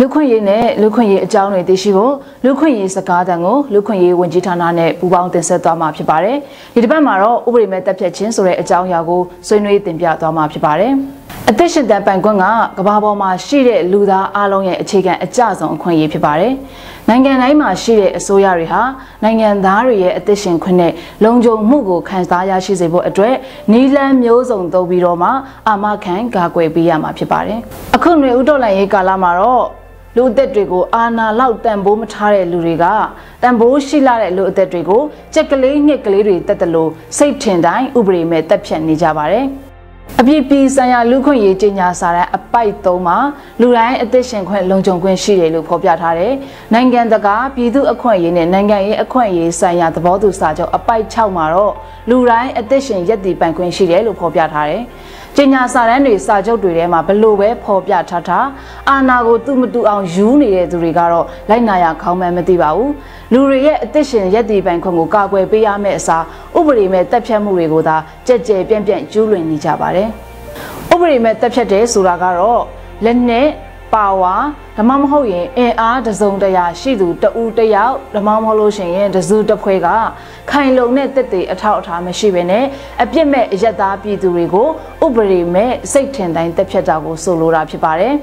လူခွင့်ရေးနဲ့လူခွင့်ရေးအကြောင်းတွေသိရှိဖို့လူခွင့်ရေးစကားတန်ကိုလူခွင့်ရေးဝန်ကြီးဌာနနဲ့ပူးပေါင်းတင်ဆက်သွားမှာဖြစ်ပါတယ်။ဒီတစ်ပတ်မှာတော့ဥပဒေမဲ့တပ်ဖြတ်ခြင်းဆိုတဲ့အကြောင်းအရာကိုဆွေးနွေးတင်ပြသွားမှာဖြစ်ပါတယ်။အသက်ရှင်တန်ပိုင်ခွင့်ကကမ္ဘာပေါ်မှာရှိတဲ့လူသားအလုံးရဲ့အခြေခံအကျဆုံးအခွင့်အရေးဖြစ်ပါတယ်။နိုင်ငံတိုင်းမှာရှိတဲ့အစိုးရတွေဟာနိုင်ငံသားတွေရဲ့အသက်ရှင်ခွင့်နဲ့လုံခြုံမှုကိုခံစားရရှိစေဖို့အတွက်နီလန်းမျိုးစုံသုံးပြီးတော့မှအာမခံကာကွယ်ပေးရမှာဖြစ်ပါတယ်။အခုຫນွေဥတော်လိုင်းရေးကာလမှာတော့ လူအသက်တွေကိုအာနာလောက်တန်ဖိုးမထားတဲ့လူတွေကတန်ဖိုးရှိလာတဲ့လူအသက်တွေကိုကြက်ကလေးညက်ကလေးတွေတက်တယ်လို့စိတ်ထင်တိုင်းဥပဒေမဲ့တက်ဖြတ်နေကြပါတယ် အပြည့်ပြည်ဆိုင်ရာလူခွင့်ရေးကြေညာစာတမ်းအပိုက်3မှာလူတိုင်းအသက်ရှင်ခွင့်လုံခြုံခွင့်ရှိတယ်လို့ဖော်ပြထားတယ်။နိုင်ငံတကာပြည်သူအခွင့်အရေးနဲ့နိုင်ငံရေးအခွင့်အရေးဆိုင်ရာသဘောတူစာချုပ်အပိုက်6မှာတော့လူတိုင်းအသက်ရှင်ရည်တည်ပိုင်ခွင့်ရှိတယ်လို့ဖော်ပြထားတယ်။ကျညာစာတမ်းတွေစာချုပ်တွေထဲမှာဘလို့ပဲဖော်ပြထားထားအာနာကိုသူ့မတူအောင်ယူနေတဲ့သူတွေကတော့လိုက်နာရခေါင်းမှန်းမသိပါဘူးလူတွေရဲ့အသက်ရှင်ရက်တည်ပိုင်ခွင့်ကိုကာကွယ်ပေးရမယ့်အစား ဥပဒေမဲ့တပ်ဖြတ်မှုတွေကိုသာကြက်ကြဲပြန့်ပြန့်ကျူးလွန်နေကြပါတယ်ဥပဒေမဲ့တပ်ဖြတ်တယ်ဆိုတာကတော့လက်နဲ့ပါဝါဓမ္မမဟုတ်ရင်အင်အားတစုံတရာရှိသူတဦးတယောက်ဓမ္မမဟုတ်လို့ရှိရင်တစုတစ်ဖွဲကခိုင်လုံတဲ့တက်တဲ့အထောက်အထားမရှိဘဲနဲ့အပြစ်မဲ့အယက်သားပြည်သူတွေကိုဥပဒေမဲ့စိတ်ထင်တိုင်းတက်ဖြတ်တာကိုဆိုလိုတာဖြစ်ပါတယ်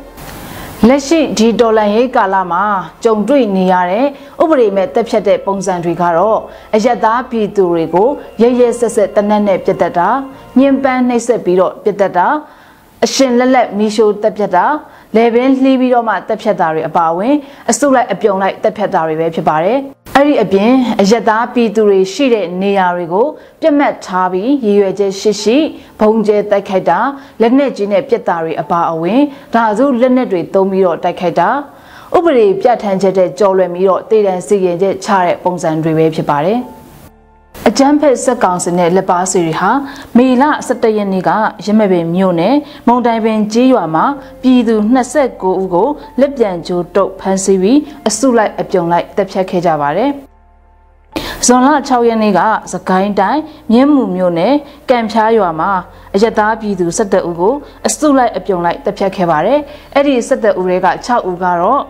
လက်ရှိဒီဒေါ်လာရေးကာလမှာကြုံတွေ့နေရတဲ့ဥပဒေမဲ့တက်ဖြတ်တဲ့ပုံစံတွေကတော့အယက်သားပြည်သူတွေကိုရရဆက်ဆက်တနက်နဲ့ပြတ်တက်တာညှဉ်းပန်းနှိပ်စက်ပြီးတော့ပြတ်တက်တာအရှင်လက်လက်မီရှိုးတက်ဖြတ်တာလေပင်လှီးပြီးတော့မှတက်ဖြတ်တာတွေအပါအဝင်အစုလိုက်အပြုံလိုက်တက်ဖြတ်တာတွေပဲဖြစ်ပါတယ် အဲ့ဒီအပြင်အယက်သားပြည်သူတွေရှိတဲ့နေရာတွေကိုပြတ်မှတ်ထားပြီးရည်ရွယ်ချက်ရှိရှိဘုံကျဲတိုက်ခိုက်တာလက်နက်ကြီးနဲ့ပြက်တာတွေအပါအဝင်ဒါစုလက်နက်တွေသုံးပြီးတော့တိုက်ခိုက်တာဥပဒေပြဋ္ဌာန်းချက်တဲ့ကြော်လွယ်ပြီးတော့တည်တံစီရင်ချက်ချတဲ့ပုံစံတွေပဲဖြစ်ပါတယ်။ အကြမ်းဖက်စက်ကောင်စနဲ့လက်ပါစီတွေဟာမေလ17ရက်နေ့ကရမပင်မြို့နယ်မုံတိုင်ပင်ကြီးရွာမှာပြည်သူ29ဦးကိုလက်ပြန်ကြိုးတုပ်ဖမ်းဆီးပြီးအစုလိုက်အပြုံလိုက်တပ်ဖြတ်ခဲ့ကြပါတယ်။ဇွန်လ6ရက်နေ့ကစကိုင်းတိုင်းမြင်းမှုမြို့နယ်ကံဖျားရွာမှာအယက်သားပြည်သူ17ဦးကိုအစုလိုက်အပြုံလိုက်တပ်ဖြတ်ခဲ့ပါတယ်။အဲ့ဒီ17ဦးတွေက6ဦးကတော့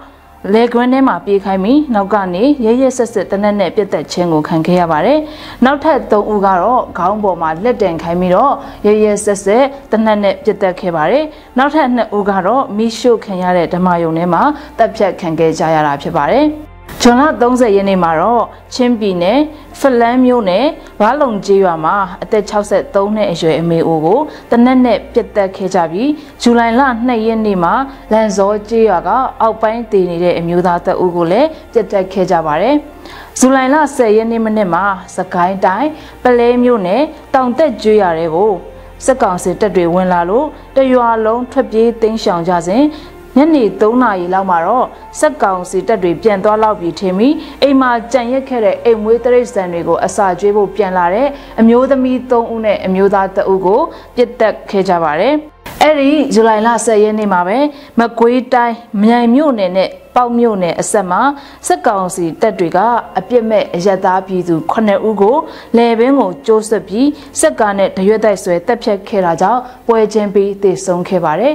လေကွင်းထဲမှာပြေးခိုင်းပြီးနောက်ကနေရဲရဲဆက်ဆက်တနက်နဲ့ပြတ်သက်ခြင်းကိုခံခဲ့ရပါတယ်။နောက်ထပ်၃ဦးကတော့ခေါင်းပေါ်မှာလက်တံခိုင်းပြီးတော့ရဲရဲဆက်ဆက်တနက်နဲ့ပြတ်သက်ခဲ့ပါတယ်။နောက်ထပ်၂ဦးကတော့မိရှုခံရတဲ့ဓမ္မယုံထဲမှာတပ်ဖြတ်ခံခဲ့ကြရတာဖြစ်ပါတယ်။ ဇွန်လ30ရက်နေ့မှာတော့ချင်းပြည်နယ်ဖလန်းမြို့နယ်ဘာလုံကျေးရွာမှာအသက်63နှစ်အရွယ်အမေအိုကိုတနက်နဲ့ပြတ်တက်ခဲ့ကြပြီးဇူလိုင်လ2ရက်နေ့မှာလန်စောကျေးရွာကအောက်ပိုင်းတည်နေတဲ့အမျိုးသားတအုပ်ကိုလည်းပြတ်တက်ခဲ့ကြပါတယ်။ဇူလိုင်လ10ရက်နေ့မနေ့မှာစကိုင်းတိုင်းပလဲမြို့နယ်တောင်တက်ကျွေးရတဲ့ကိုစက်ကောင်စစ်တပ်တွေဝင်လာလို့တရွာလုံးထွက်ပြေးတိမ်းရှောင်ကြစဉ် ညနေ3နာရီလောက်မှာတော့စက်ကောင်စီတပ်တွေပြန်သွားလောက်ပြီးထင်ပြီးအိမ်မှာကြံရက်ခဲ့တဲ့အိမ်မွေးတရိတ်ဆန်တွေကိုအစာကျွေးဖို့ပြန်လာတဲ့အမျိုးသမီး3ဦးနဲ့အမျိုးသား2ဦးကိုပြစ်တက်ခဲ့ကြပါတယ်အဲ့ဒီဇူလိုင်လ10ရက်နေ့မှာပဲမကွေးတိုင်းမြိုင်မြို့နယ်နဲ့ပေါက်မြို့နယ်အဆက်မှာစက်ကောင်စီတပ်တွေကအပြစ်မဲ့အရသားပြည်သူ9ဦးကိုလယ်ပင်ကိုကျိုးဆွပြီးစက်ကားနဲ့တရွက်တိုက်ဆွဲတပ်ဖြတ်ခဲ့တာကြောင့်ပွဲချင်းပြီးတည်ဆုံခဲ့ပါတယ်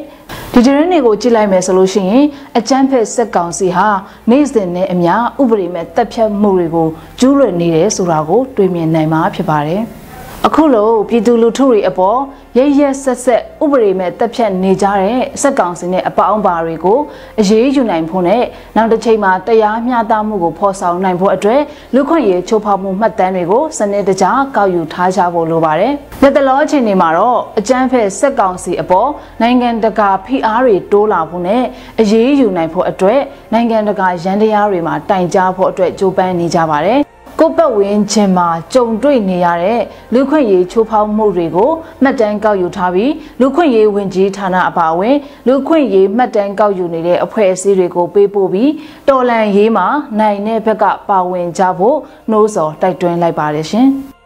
ဒီတရင်တွေကိုကြည့်လိုက်မယ်ဆိုလို့ရှိရင်အကြမ်းဖက်စက်ကောင်စီဟာနေ့စဉ်နဲ့အမျှဥပဒေမဲ့တပ်ဖြတ်မှုတွေကိုကျူးလွန်နေတယ်ဆိုတာကိုတွေ့မြင်နိုင်မှာဖြစ်ပါတယ်။ အခုလိုပြည်သူလူထုတွေအပေါ်ရရဆက်ဆက်ဥပဒေမဲ့တက်ဖြတ်နေကြတဲ့စက်ကောင်စင်နဲ့အပေါင်းပါတွေကိုအရေးယူနိုင်ဖို့နဲ့နောက်တစ်ချိန်မှာတရားမျှတမှုကိုဖော်ဆောင်နိုင်ဖို့အတွက်လူခွင့်ရေးချိုးဖောက်မှုမှတ်တမ်းတွေကိုစနစ်တကျကောက်ယူထားကြဖို့လိုပါတယ်။လက်တလောအချိန်တွေမှာတော့အကြမ်းဖက်စက်ကောင်စီအပေါ်နိုင်ငံတကာဖိအားတွေတိုးလာဖို့နဲ့အရေးယူနိုင်ဖို့အတွက်နိုင်ငံတကာရန်တရားတွေမှာတိုင်ကြားဖို့အတွက်ကြိုးပမ်းနေကြပါတယ်။ ကိုပတ်ဝန်းကျင်မှာကြုံတွေ့နေရတဲ့လူခွင့်ရေးချိုးဖောက်မှုတွေကိုမှတ်တမ်းကောက်ယူထားပြီးလူခွင့်ရေးဝင်ကြီးဌာနအပါအဝင်လူခွင့်ရေးမှတ်တမ်းကောက်ယူနေတဲ့အဖွဲ့အစည်းတွေကိုပေးပို့ပြီးတော်လန်ရေးမှာနိုင်တဲ့ဘက်ကပါဝင်ကြဖို့နှိုးဆော်တိုက်တွန်းလိုက်ပါတယ်ရှင်။